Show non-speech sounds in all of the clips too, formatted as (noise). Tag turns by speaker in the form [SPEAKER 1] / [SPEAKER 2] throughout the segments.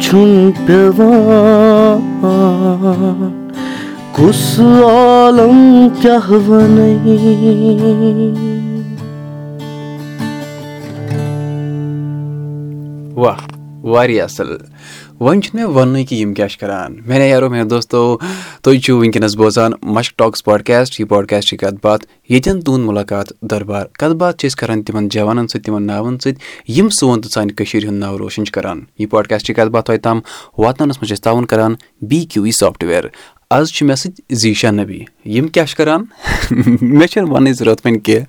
[SPEAKER 1] چھُنہٕ پیٚوان کُس عالم کیٛاہ وَنے
[SPEAKER 2] واہ واریاہ اَصٕل وۄنۍ چھُ مےٚ وَننُے کہِ یِم کیاہ چھِ کران۔ میانے یارو دوستو تُہۍ چھِو وٕنکیٚنَس بوزان مشک ٹاکٕس پاڈکاسٹ یہِ پاڈکاسٹ یہِ کَتھ باتھ؟ ییٚتٮ۪ن تُہُنٛد مُلاقات دربار۔ کَتھ باتھ چھِ أسۍ کران تِمن جوانن سۭتۍ تِمن ناوَن سۭتۍ؟ یِم سون تہٕ سانہِ کٔشیٖر ہُنٛد ناو روشَن چھِ کران۔ یہِ پاڈکاسٹٕچ کَتھ باتھ تۄہہِ تام؟ واتناونَس منٛز چھِ أسۍ تعاوُن کران بی کیوٗ ای سافٹوِیر۔ آز چھُ مےٚ سۭتۍ زیٖشا نبی۔ یِم کیاہ چھِ کران؟ (laughs) مےٚ چھنہٕ وَننٕچ ضوٚرتھ وۄنۍ کینٛہہ۔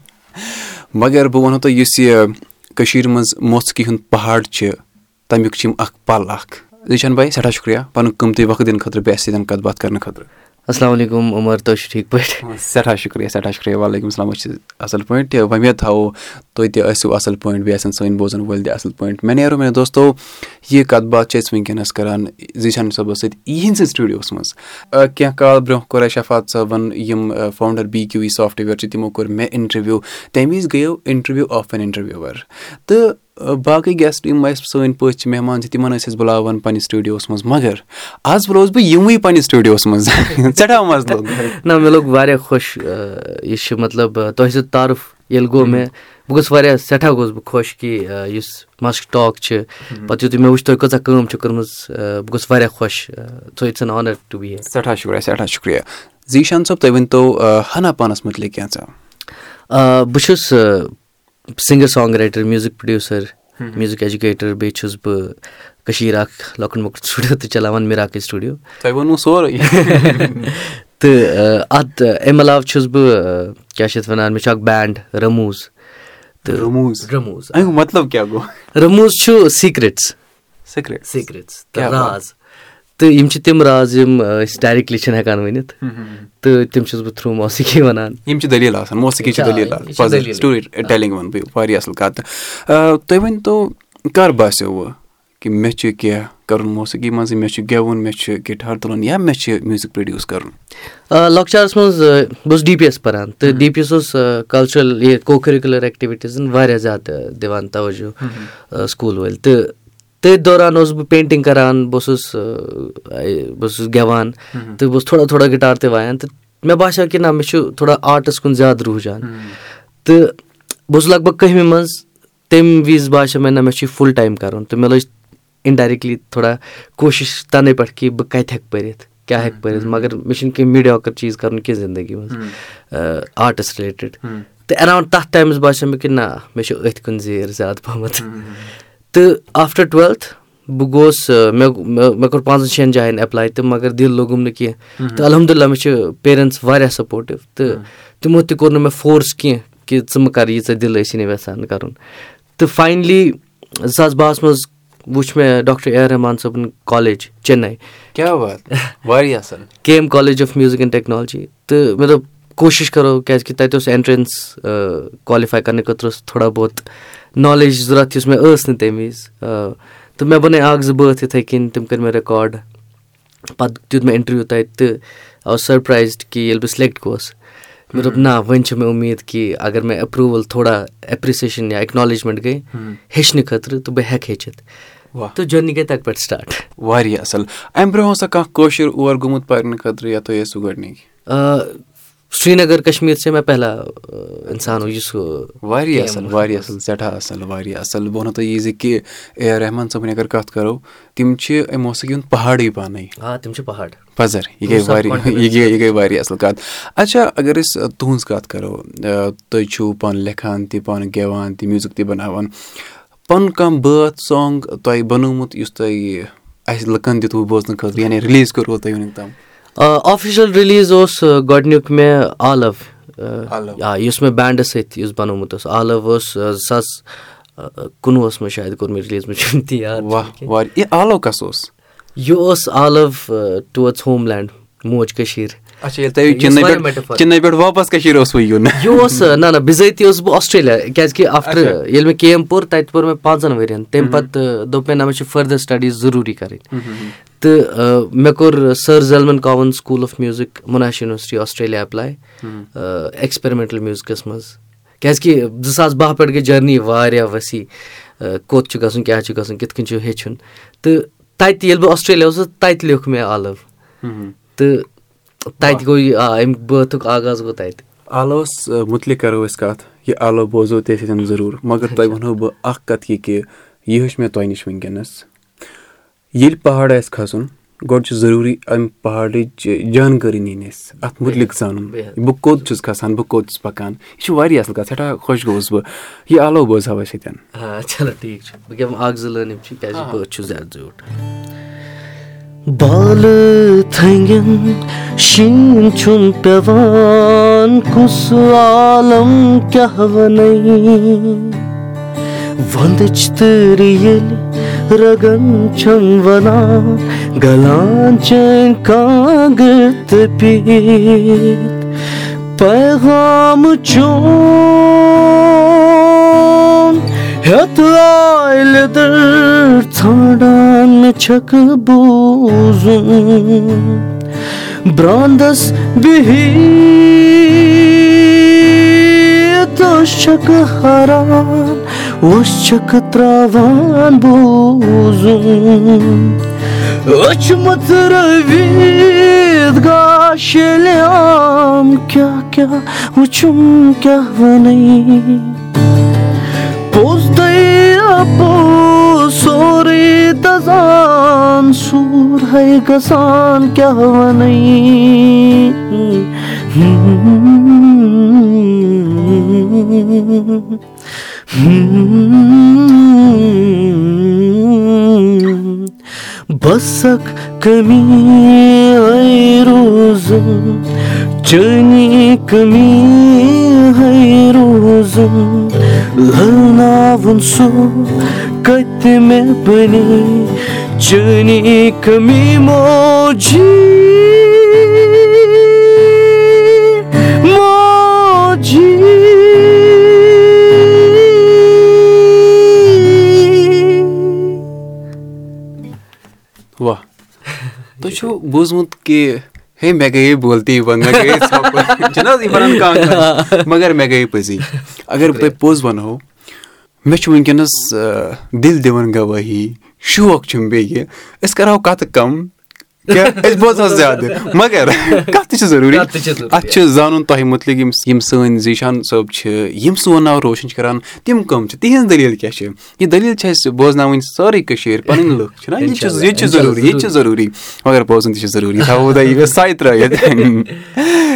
[SPEAKER 2] مَگر بہٕ وَنہو تۄہہِ یُس یہِ کٔشیٖر منٛز موسقی ہُنٛد پہاڑ چھِ تَمیُک چھِ یِم اکھ پل اکھ زیٖشان باے سٮ۪ٹھاہ شُکرِیا پَنُن قۭمتی وقت دِنہٕ خٲطرٕ بیٚیہِ اَسہِ سۭتۍ کَتھ باتھ کرنہٕ خٲطرٕ
[SPEAKER 1] السلام علیکُم عمر تُہۍ چھِو ٹھیٖک پٲٹھۍ
[SPEAKER 2] سٮ۪ٹھاہ شُکرِیا سٮ۪ٹھاہ شُکرِیا وعلیکُم السلام أسۍ چھِ اَصٕل پٲٹھۍ وۄمید تھاوو تُہۍ تہِ ٲسِو اَصٕل پٲٹھۍ بیٚیہِ آسن سٲنۍ بوزَن وٲلۍ تہِ اَصٕل پٲٹھۍ مےٚ نیرو مےٚ دوستو یہِ کَتھ باتھ چھِ أسۍ وٕنکیٚنَس کَران زیٖشان صٲبَس سۭتۍ یِہِنٛدسٕے سٹوٗڈیوَس منٛز کینٛہہ کال برونٛہہ کوٚر اَسہِ شفات صٲبَن یِم founder B Q E software چھِ تِمو کوٚر مےٚ اِنٹَروِو تَمہِ وِزِ گٔیو اِنٹَروِو آف این اِنٹَروِوَر تہٕ باقٕے گیسٹ یِم اَسہِ سٲنۍ پٔژھۍ چھِ مہمان چھِ تِمَن ٲسۍ أسۍ بُلاوان پنٛنِس سٹوٗڈیوَس منٛز مگر آز بُلاوُس بہٕ یِموٕے پنٛنِس سٹوٗڈیوَس منٛز سٮ۪ٹھاہ مَزٕ لوٚگ۔
[SPEAKER 1] نہ مےٚ لوٚگ واریاہ خۄش یہِ چھُ مطلب تۄہہِ سۭتۍ تعارُف ییٚلہِ گوٚو مےٚ بہٕ گوٚژھ واریاہ سٮ۪ٹھاہ گوٚژھ بہٕ خۄش کہِ یُس مَسٹ ٹاک چھِ پَتہٕ یُتھُے مےٚ وٕچھ تۄہہِ کۭژاہ کٲم چھِ کٔرمٕژ بہٕ گوٚژھ واریاہ خۄش so it's an honour to be
[SPEAKER 2] سٮ۪ٹھاہ شُکریہ سٮ۪ٹھاہ شُکریہ۔ زیٖشان صٲب تُہۍ ؤنۍتو ہنا پانَس مُتعلِق کینٛژھا
[SPEAKER 1] بہٕ چھُس singer songwriter music producer music educator بیٚیہِ چھُس بہٕ کٔشیٖر اَکھ لۄکُٹ مۄکُٹ سٹوٗڈیو تہِ چَلاوان مِراکٕے سٹوٗڈیو تہٕ اَتھ اَمہِ علاوٕ چھُس بہٕ کیٛاہ چھِ اَتھ وَنان مےٚ چھُ اَکھ بینٛڈ رموٗز
[SPEAKER 2] تہٕ رموٗز
[SPEAKER 1] رموٗز
[SPEAKER 2] مطلب کیٛاہ گوٚو
[SPEAKER 1] رموٗز چھُ سیٖکرِٹٕس
[SPEAKER 2] سیٖکرِٹٕس
[SPEAKER 1] راز تہٕ یِم چھِ تِم راز یِم أسۍ ڈایریکٹلی چھِنہٕ ہٮ۪کان ؤنِتھ تہٕ تِم چھُس بہٕ تھروٗ موسیٖقی وَنان۔
[SPEAKER 2] یِم چھِ دٔلیٖل آسان موسیٖقی چھِ دٔلیٖل سٹوری ٹیلِنٛگ وَنہٕ بہٕ واریاہ اَصٕل کَتھ۔ تُہۍ ؤنۍتو کَر باسیٚو کہِ مےٚ چھُ کینٛہہ کَرُن موسیٖقی منٛزٕے؟ مےٚ چھُ گٮ۪وُن مےٚ چھُ گِٹار تُلُن یا مےٚ چھُ میوٗزِک پرٛوڈوٗس کَرُن؟
[SPEAKER 1] لۄکچارَس منٛز بہٕ اوسُس ڈی پی ایس پَران تہٕ ڈی پی ایس اوس کَلچرَل یہِ کو کٔرِکیوٗلَر ایٚکٹِوِٹیٖزَن واریاہ زیادٕ دِوان تَوَجوٗ سکوٗل وٲلۍ۔ تہٕ تٔتھۍ دوران اوسُس بہٕ پینٹِنٛگ کَران بہٕ اوسُس بہٕ اوسُس گٮ۪وان تہٕ بہٕ اوسُس تھوڑا تھوڑا گِٹار تہِ وایان تہٕ مےٚ باسیٚو کہِ نہ مےٚ چھُ تھوڑا آرٹَس کُن زیادٕ رُحجان تہٕ بہٕ اوسُس لگ بگ کٔہمہِ منٛز تَمہِ وِزِ باسیٚو مےٚ نہ مےٚ چھُ یہِ فُل ٹایم کَرُن تہٕ مےٚ لٔج اِنڈایریکٹلی تھوڑا کوٗشِش تَنَے پٮ۪ٹھ کہِ بہٕ کَتہِ ہٮ۪کہٕ پٔرِتھ کیٛاہ ہٮ۪کہٕ پٔرِتھ مگر مےٚ چھُنہٕ کینٛہہ میٖڈیاکَر چیٖز کَرُن کینٛہہ زندگی منٛز آرٹَس رِلیٹِڈ تہٕ ایراوُنٛڈ تَتھ ٹایمَس باسیٚو مےٚ کہِ نہ مےٚ چھُ أتھۍ کُن زیٖر زیادٕ پَہمَتھ تہٕ آفٹَر ٹُویٚلتھ بہٕ گوٚوُس مےٚ مےٚ کوٚر پانٛژَن شٮ۪ن جایَن ایٚپلاے تہٕ مگر دِل لوٚگُم نہٕ کینٛہہ۔ تہٕ الحمدُاللہ مےٚ چھِ پیرَنٛٹٕس واریاہ سَپوٹِو تہٕ تِمو تہِ کوٚر نہٕ مےٚ فورس کینٛہہ کہِ ژٕ مہٕ کَر ییٖژاہ دِل ٲسی نہٕ یَژھان کَرُن۔ تہٕ فاینلی زٕ ساس بَہَس منٛز وٕچھ مےٚ ڈاکٹر اے آر رحمان صٲبُن college Chennai
[SPEAKER 2] K
[SPEAKER 1] M college of music and technology تہٕ مےٚ دوٚپ کوٗشِش کَرو کیٛازِکہِ تَتہِ اوس اٮ۪نٹرٛنٕس کالِفاے کَرنہٕ خٲطرٕ اوس تھوڑا بہت نالیج ضوٚرَتھ یُس مےٚ ٲس نہٕ تَمہِ وِزِ تہٕ مےٚ بَنٲے اَکھ زٕ بٲتھ یِتھَے کٔنۍ تِم کٔرۍ مےٚ رِکاڈ پَتہٕ دیُت مےٚ اِنٹَروِو تَتہِ تہٕ آی واز سَرپرایزڈ کہِ ییٚلہِ بہٕ سِلٮ۪کٹ گوٚوُس مےٚ دوٚپ نہ وۄنۍ چھِ مےٚ اُمید کہِ اگر مےٚ اٮ۪پروٗوَل تھوڑا ایپرِسیشَن یا اٮ۪کنالیجمٮ۪نٛٹ گٔے ہیٚچھنہٕ خٲطرٕ تہٕ بہٕ ہٮ۪کہٕ ہیٚچھِتھ تہٕ جٔرنی گٔے تَتہِ پٮ۪ٹھ سِٹاٹ
[SPEAKER 2] واریاہ اَصٕل اَمہِ برونٛہہ اوسا کانٛہہ کٲشُر اور گوٚمُت پَرنہٕ خٲطرٕ یا تُہۍ ٲسِو گۄڈنِکۍ
[SPEAKER 1] سرینگر کَشمیٖر سے مےٚ پہلا اِنسان یُس
[SPEAKER 2] واریاہ اَصٕل واریاہ اَصٕل سٮ۪ٹھاہ اَصٕل واریاہ اَصٕل بہٕ وَنو تۄہہِ یہِ زِ کہِ اے آر رحمان صٲبٕنۍ اگر کَتھ کَرو تِم چھِ اَمہِ موسیٖقی ہُنٛد پہاڑٕے پانَے
[SPEAKER 1] آ تِم چھِ پہاڑ
[SPEAKER 2] پَزَر یہِ گٔے واریاہ یہِ گٔے یہِ گٔے واریاہ اَصٕل کَتھ اچھا اگر أسۍ تُہٕنٛز کَتھ کَرو تُہۍ چھُو پانہٕ لیکھان تہِ پانہٕ گٮ۪وان تہِ میوٗزِک تہِ بَناوان پَنُن کانٛہہ بٲتھ سانٛگ تۄہہِ بَنومُت یُس تۄہہِ اَسہِ لُکَن دِتوٕ بوزنہٕ خٲطرٕ یعنی رِلیٖز کوٚروٕ تۄہہِ وٕنیُک تام
[SPEAKER 1] آفِشَل رِلیٖز اوس گۄڈنیُک مےٚ آلو آ یُس مےٚ بینٛڈَس سۭتۍ یُس بَنومُت اوس آلو اوس زٕ ساس کُنوُہَس منٛز شاید کوٚر مےٚ رِلیٖز مےٚ چھُنہٕ تہِ یاد
[SPEAKER 2] آلو کَس اوس
[SPEAKER 1] یہِ اوس آلو ٹُوٲڈٕس ہوم لینٛڈ موج کٔشیٖر
[SPEAKER 2] یہِ
[SPEAKER 1] اوس نہ نہ بِضٲتی اوسُس بہٕ آسٹریلیا کیازِ آفٹر ییٚلہِ مےٚ کے ایم پوٚر تَتہِ پوٚر مےٚ پانٛژَن ؤرۍ تَمہِ پَتہٕ دوٚپ مےٚ نہ مےٚ چھِ فٔردَر سٹڈیٖز ضروٗری کَرٕنۍ تہٕ مےٚ کوٚر Sir Zelman Cowen school of music Monash university Australia apply experimental میوٗزِکَس منٛز کیٛازِکہِ زٕ ساس باہ پٮ۪ٹھ گٔے جٔرنی واریاہ ؤسیع کوٚت چھُ گژھُن کیٛاہ چھُ گژھُن کِتھ کٔنۍ چھُ ہیٚچھُن تہٕ تَتہِ ییٚلہِ بہٕ آسٹریلیا اوسُس تَتہِ لیوٚکھ مےٚ آلو تہٕ تَتہِ گوٚو یہِ آ اَمہِ بٲتھُک آغاز گوٚو تَتہِ
[SPEAKER 2] آلوَس مُتعلِق کَرو أسۍ کَتھ یہِ آلو بوزو تہِ سۭتۍ ضروٗر مگر تۄہہِ وَنہو بہٕ اَکھ کَتھ یہِ کہِ یہِ ہیوٚچھ مےٚ تۄہہِ نِش وٕنکیٚنَس ییٚلہِ پہاڑ آسہِ کھسُن گۄڈٕ چھُ ضروٗری اَمہِ پہاڑٕچ جانکٲری نِنۍ اَسہِ اَتھ مُتعلِق زانُن بہٕ کوٚت چھُس کھسان بہٕ کوٚت چھُس پَکان یہِ چھُ واریاہ اَصٕل کَتھ سٮ۪ٹھاہ خۄش گوٚوُس بہٕ یہِ آلو بوزہاو أسۍ
[SPEAKER 1] ییٚتٮ۪ن چلو ٹھیٖک چھُ بہٕ گٮ۪وٕ اکھ زٕ لٲنِم چھِ کیازِ بہٕ چھُس زیادٕ زیوٗٹھ بالہٕ تھنگٮ۪ن شیٖن چھُم پیٚوان کُس عالم کیاہ وَنَے وَندٕچ تۭرِ ییٚلہِ رگن چھَم وَنان گلان چٲنۍ کانٛگٕر تہٕ پیٖت پیغام چون ہیٚتھ آے لیٚدٕر ژھانڈان مےٚ چھکہٕ بوٗزُن برٛانٛدس بِہِتھ چھکہٕ حران وۄنۍ چھکھ تراوان بوزُن سوٗر ہے گژھان کیاہ وَنَے بسک کمی روزُن چٲنی کمی ہے سُہ
[SPEAKER 2] تۄہہِ چھُو بوٗزمُت کہِ ہے مےٚ گٔیے کانٛہہ مگر مےٚ گٔیے پٔزی اگر بہٕ تۄہہِ پوٚز وَنہو مےٚ چھُ وٕنکیٚنَس دِل دِوان گوٲہی شوق چھُم بیٚیہِ أسۍ کَرہاو کَتھٕ کَم أسۍ بوزہو زیادٕ مگر؟ کَتھ تہِ چھِ ضروٗری اَتھ چھُ زانُن تۄہہِ مُتعلِق یِم یِم سٲنۍ زیٖشان صٲب چھِ یِم سون ناو روشَن چھِ کَران تِم کٕم چھِ تِہِنٛز دٔلیٖل کیٛاہ چھِ یہِ دٔلیٖل چھِ اَسہِ بوزناوٕنۍ سٲرٕے کٔشیٖر. پَنٕنۍ لُکھ چھِنہ یہِ چھِ ییٚتہِ چھِ ضروٗری؟ ییٚتہِ چھِ ضروٗری. مگر بوزُن تہِ چھِ ضروٗری؟ تھاوو تۄہہِ یہِ ساے ترٛٲیِتھ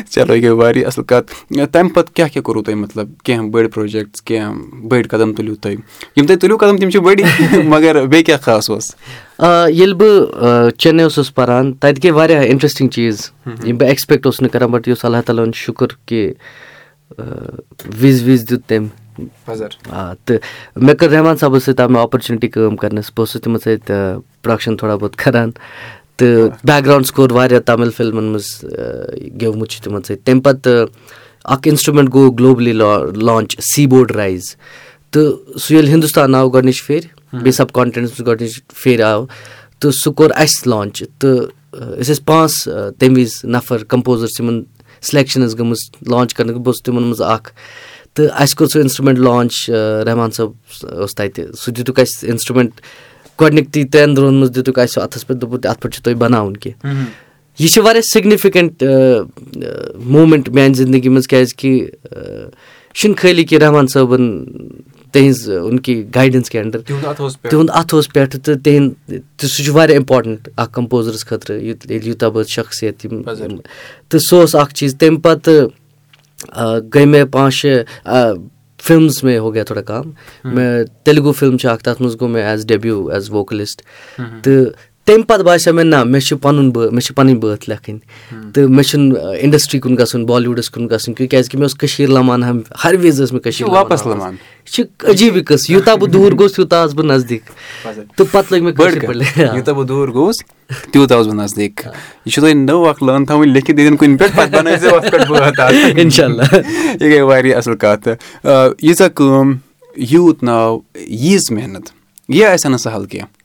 [SPEAKER 2] (laughs) چلو یہِ گٔے واریاہ اَصٕل کَتھ تَمہِ پَتہٕ کیٛاہ کیٛاہ کوٚروٕ تۄہہِ مطلب کینٛہہ بٔڑۍ پرٛوجَکٹٕس کینٛہہ بٔڑۍ قدم تُلِو تُہۍ یِم تُہۍ تُلِو قدم تِم چھِ بٔڑی مگر بیٚیہِ کیٛاہ خاص اوس
[SPEAKER 1] ییٚلہِ بہٕ چنئی اوسُس پَران تَتہِ گٔے واریاہ اِنٹرٛسٹِنٛگ چیٖز یِم بہٕ ایٚکٕسپیکٹ اوسُس نہٕ کَران بَٹ یُس اللہ تعالیٰ ہُنٛد شُکُر کہِ وِزِ وِزِ دیُت تٔمۍ آ تہٕ مےٚ کٔر رحمان صٲبَس سۭتۍ آو مےٚ آپَرچُنِٹی کٲم کَرنَس بہٕ اوسُس تِمَن سۭتۍ پرٛوڈَکشَن تھوڑا بہت کَران تہٕ بیک گرٛاوُنٛڈ سکور واریاہ تامِل فِلمَن منٛز گیومُت چھُ تِمَن سۭتۍ تَمہِ پَتہٕ اَکھ اِنسٹرٛوٗمٮ۪نٛٹ گوٚو گلوبلی لانچ سی بوڈ رایز تہٕ سُہ ییٚلہِ ہِندُستان آو گۄڈنِچ پھِرِ بیٚیہِ سَب کانٹِنٮ۪نٛٹَس منٛز گۄڈنِچ پھِرِ آو۔ تہٕ سُہ کوٚر اَسہِ لانچ تہٕ أسۍ ٲسۍ پانٛژھ تَمہِ وِزِ نَفر کَمپوزٲرٕس یِمَن سِلٮ۪کشَن ٲس گٔمٕژ لانچ کَرنہٕ بہٕ اوسُس تِمَن منٛز اَکھ۔ تہٕ اَسہِ کوٚر سُہ اِنسٹرٛوٗمٮ۪نٛٹ لانچ رحمان صٲب اوس تَتہِ۔ سُہ دِتُکھ اَسہِ اِنسٹرٛوٗمٮ۪نٛٹ گۄڈنِکۍ ترٛٮ۪ن دۄہَن منٛز دِتُکھ اَسہِ سُہ اَتھَس پٮ۪ٹھ دوٚپُکھ اَتھ پٮ۪ٹھ چھُ تۄہہِ بَناوُن کینٛہہ۔ یہِ چھِ واریاہ سِگنِفِکٮ۪نٛٹ موٗمٮ۪نٛٹ میٛانہِ زِندگی منٛز کیٛازِکہِ یہِ چھُنہٕ خٲلی کہِ رحمان صٲبَن تِہِنٛز اُنکی گایڈَنٕس کہِ اَنڈَر تِہُنٛد اَتھٕ اوس پٮ۪ٹھٕ۔ تہٕ تِہِنٛد تہٕ سُہ چھُ واریاہ اِمپاٹَنٛٹ اَکھ کَمپوزرَس خٲطرٕ ییٚلہِ یوٗتاہ بہٕ شخصیت یِم تہٕ سُہ اوس اَکھ چیٖز۔ تَمہِ پَتہٕ گٔے مےٚ پانٛژھ شےٚ فِلمٕز مےٚ ہو گیا تھوڑا کَم مےٚ تیلگوٗ فِلم چھِ اَکھ تَتھ منٛز گوٚو مےٚ ایز ڈیبیوٗ ایز ووکلِسٹ تہٕ تَمہِ پَتہٕ باسیٚو مےٚ نہ مےٚ چھِ پَنُن بٲ مےٚ چھِ پَنٕنۍ بٲتھ لیکھٕنۍ تہٕ مےٚ چھُنہٕ اِنڈَسٹِرٛی کُن گژھُن بالیٖوُڈَس کُن گژھُن کیٛازِکہِ مےٚ اوس کٔشیٖر لَمان ہم ہر وِزِ ٲس مےٚ کٔشیٖر واپَس لَمان یہِ چھِ عجیٖبٕے قٕصہٕ یوٗتاہ بہٕ دوٗر گوٚوُس تیوٗتاہ آسہٕ بہٕ نزدیٖک تہٕ پَتہٕ لٔگۍ مےٚ
[SPEAKER 2] یوٗتاہ بہٕ دوٗر گوٚوُس تیوٗتاہ اوسُس بہٕ نزدیٖک یہِ چھُو تۄہہِ نٔو اَکھ لٲن تھاوٕنۍ لیکھِتھ ییٚتٮ۪ن کُنہِ پٮ۪ٹھ اِنشاء اللہ یہِ گٔے واریاہ اَصٕل کَتھ ییٖژاہ کٲم یوٗت ناو ییٖژ محنت یہِ آسہِ نہٕ سَہل کینٛہہ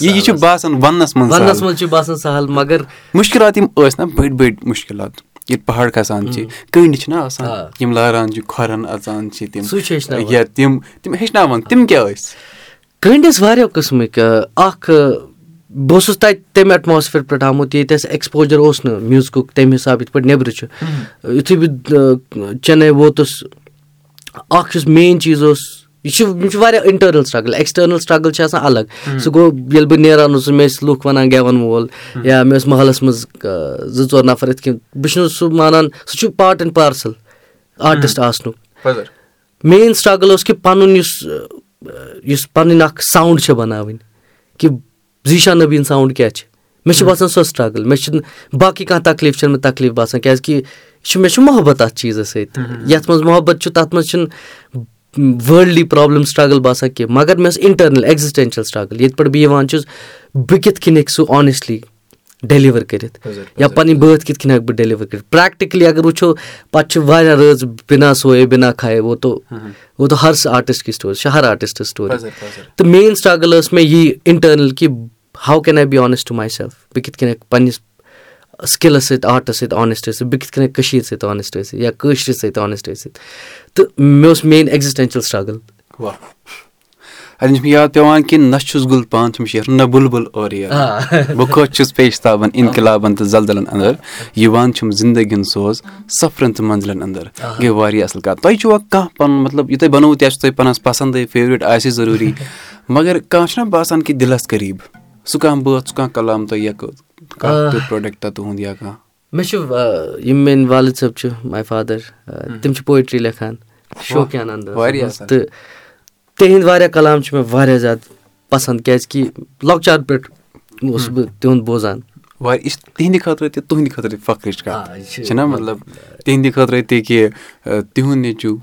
[SPEAKER 2] یہِ چھُ باسان وَننَس منٛز
[SPEAKER 1] چھُ باسان سہل مگر
[SPEAKER 2] مُشکِلات یِم ٲسۍ نہ بٔڑۍ بٔڑۍ مُشکِلات ییٚتہِ پہاڑ کھسان چھِ کٔنڈۍ چھِنہ آسان یِم لاران چھِ کھۄرن اژان چھِ تِم یا تِم تِم ہیٚچھناوان تِم کیاہ ٲسۍ؟
[SPEAKER 1] کٔنڈۍ ٲسۍ واریاہ قٕسمٕکۍ اکھ بہٕ اوسُس تَتہِ تَمہِ ایٹماسفِیر پٮ۪ٹھ آمُت ییٚتہِ اَسہِ ایٚکٕسپوجر اوس نہٕ میوٗزکُک تَمہِ حِسابہٕ یِتھ پٲٹھۍ نیبرٕ چھُ۔ یِتھُے بہٕ چناے ووتُس اکھ یُس مین چیٖز اوس یہِ چھُ یِم چھِ واریاہ اِنٹٔرنل سٹرگٕل ایٚکٕسٹرنل سٹرگٕل چھِ آسان الگ سُہ گوٚو ییٚلہِ بہٕ نیران اوسُس مےٚ ٲسۍ لُکھ وَنان گٮ۪وَن وول یا مےٚ ٲسۍ محلَس منٛز زٕ ژور نَفر یِتھ کٔنۍ بہٕ چھُس سُہ مانان سُہ چھُ پاٹ اینڈ پارسَل آرٹِسٹ آسنُک مین سٹرگٕل اوس کہِ پَنُن یُس یُس پَنٕنۍ اکھ ساوُنٛڈ چھِ بَناوٕنۍ کہِ زیٖشا نبیٖن ساوُنٛڈ کیاہ چھِ مےٚ چھُ باسان سۄ سٹرگٕل مےٚ چھُنہٕ باقٕے کانٛہہ تکلیٖف چھُنہٕ مےٚ تکلیٖف باسان کیازِ کہِ یہِ چھُ مےٚ چھُ محبت اَتھ چیٖزَس سۭتۍ یَتھ منٛز محبت چھُ تَتھ منٛز چھُنہٕ وٲلڈلی پرابلِم سٹرگٕل باسان کینٛہہ مگر مےٚ ٲس اِنٹٔرنَل ایٚگزِسٹینشَل سٹرگٕل ییٚتہِ پٮ۪ٹھ بہٕ یِوان چھُس بہٕ کِتھ کٔنۍ ہیٚکہٕ سُہ آنیسٹلی ڈیلِور کٔرِتھ یا پَنٕنۍ بٲتھ کِتھ کٔنۍ ہیٚکہٕ بہٕ ڈیلِور کٔرِتھ پرٛیکٹِکلی اگر وٕچھو پَتہٕ چھِ واریاہ رٲژ بِنا سوے بِنا کھایے وو تو وو تو ہر آرٹِسٹ کی سٹوری چھِ ہر آرٹِسٹ سٹوری تہٕ مین سٹرگٕل ٲس مےٚ یی اِنٹٔرنَل کہِ how can I be honest to myself بہٕ کِتھ کٔنۍ ہیٚکہٕ پَنٕنِس سِکِلَس سۭتۍ آرٹَس سۭتۍ آنیسٹ ٲسِتھ بہٕ کِتھ کٔنۍ کٔشیٖر سۭتۍ آنیسٹ ٲسِتھ یا کٲشرِس سۭتۍ آنیسٹ ٲسِتھ. تہٕ مےٚ اوس مین ایٚگزِسٹینشَل سٹرگٕل
[SPEAKER 2] اَتٮ۪ن چھُ مےٚ یاد پیٚوان کہِ نہ چھُس گُل پان چھُم شیرُن نہ بُلبُل اورٕ یورٕ (laughs) بہٕ خۄش چھُس پیشتابَن اِنقلابَن تہٕ زَلزَلَن اَندَر یِوان چھُم زِندگی ہُنٛد سوز سَفرَن تہٕ مَنزلَن اَندَر. گٔے واریاہ اَصٕل کَتھ تۄہہِ چھُوا کانٛہہ پَنُن مطلب یہِ تۄہہِ بَنووُ تہِ آسہِ تۄہہِ پانَس پَسنٛدٕے فیورِٹ آسہِ ضروٗری. (laughs) مگر کانٛہہ چھُنہ باسان کہِ دِلَس قریٖب. سُہ کانٛہہ بٲتھ سُہ کانٛہہ کَلام تۄہہِ یا کانٛہہ تہِ پروڈَکٹ تُہُنٛد یا کانٛہہ
[SPEAKER 1] مےٚ چھُ یِم میٲنۍ والِد صٲب چھِ ماے فادَر تِم چھِ پویٹری لیکھان شوقیان اَنداز تہٕ تِہِنٛدۍ واریاہ کَلام چھِ مےٚ واریاہ زیادٕ پَسنٛد کیازِ کہِ لۄکچار پٮ۪ٹھ اوسُس بہٕ تِہُنٛد بوزان
[SPEAKER 2] واریاہ یہِ چھِ تِہِنٛدِ خٲطرٕ تہِ تُہٕنٛدِ خٲطرٕ فخرٕچ کَتھ چھِنہ مطلب تِہِنٛدِ خٲطرٕ تہِ کہِ تِہُنٛد نیٚچوٗ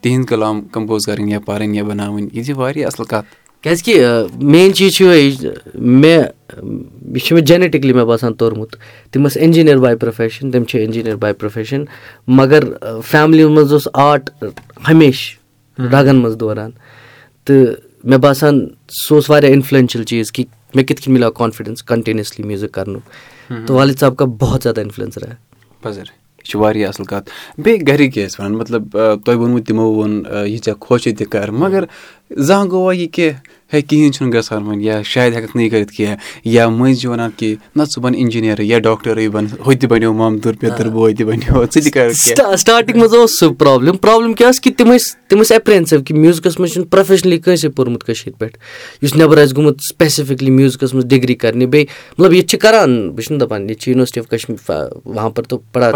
[SPEAKER 2] تِہِنٛدۍ کَلام کَمپوز کَرٕنۍ یا پَرٕنۍ یا بَناوٕنۍ یہِ چھِ واریاہ اَصٕل کَتھ
[SPEAKER 1] کیازِ کہِ مین چیٖز چھُ یِہوے مےٚ یہِ چھُ مےٚ جینیٹِکلی مےٚ باسان توٚرمُت تِم ٲسۍ اِنجیٖنیر باے پروفیشن تِم چھِ اِنجیٖنیر باے پروفیشن مگر فیملی منٛز اوس آرٹ ہمیشہٕ رگن منٛز دوران تہٕ مےٚ باسان سُہ اوس واریاہ اِنفلوٗینشَل چیٖز کہِ مےٚ کِتھ کٔنۍ مِلیو کانفِڈینٕس کَنٹِنیوسلی میوٗزِک کَرنُک تہٕ والِد صٲب کا بہت زیادٕ اِنفلوٗینس رہا
[SPEAKER 2] پَزر یہِ چھِ واریاہ اَصٕل کَتھ۔ بیٚیہِ گرِکۍ کیاہ ٲسۍ وَنان مطلب تۄہہِ ووٚنوُ تِمو ووٚن یہِ ژےٚ خۄش تہِ کَر مگر زانٛہہ گوٚوا یہِ کہِ ہے کِہیٖنۍ چھُنہٕ گژھان وۄنۍ یا شاید ہٮ۪کَکھ نہٕ یہِ کٔرِتھ کینٛہہ یا مٔنٛزۍ چھِ وَنان کہِ نہ ژٕ بَن اِنجیٖنِیَرٕے یا ڈاکٹرٕے بَن ہُہ تہِ بَنیو مامتُر پیٚتٕر بوے تہِ بَنیو ژٕ تہِ کَر
[SPEAKER 1] سٹاٹِنٛگ منٛز اوس سُہ پرٛابلِم پرٛابلِم کیٛاہ ٲس کہِ تِم ٲسۍ تِم ٲسۍ ایپرینسِو کہِ میوٗزکَس منٛز چھُنہٕ پرٛوفیشنٔلی کٲنٛسے پوٚرمُت کٔشیٖرِ پٮ۪ٹھ۔ یُس نیٚبَر آسہِ گوٚمُت سپیسِفِکلی میوٗزکَس منٛز ڈِگری کَرنہِ بیٚیہِ مطلب ییٚتہِ چھِ کَران بہٕ چھُس نہٕ دَپان ییٚتہِ چھِ یُنورسٹی آف کَشمیٖر وہاں پَر تو پَڑا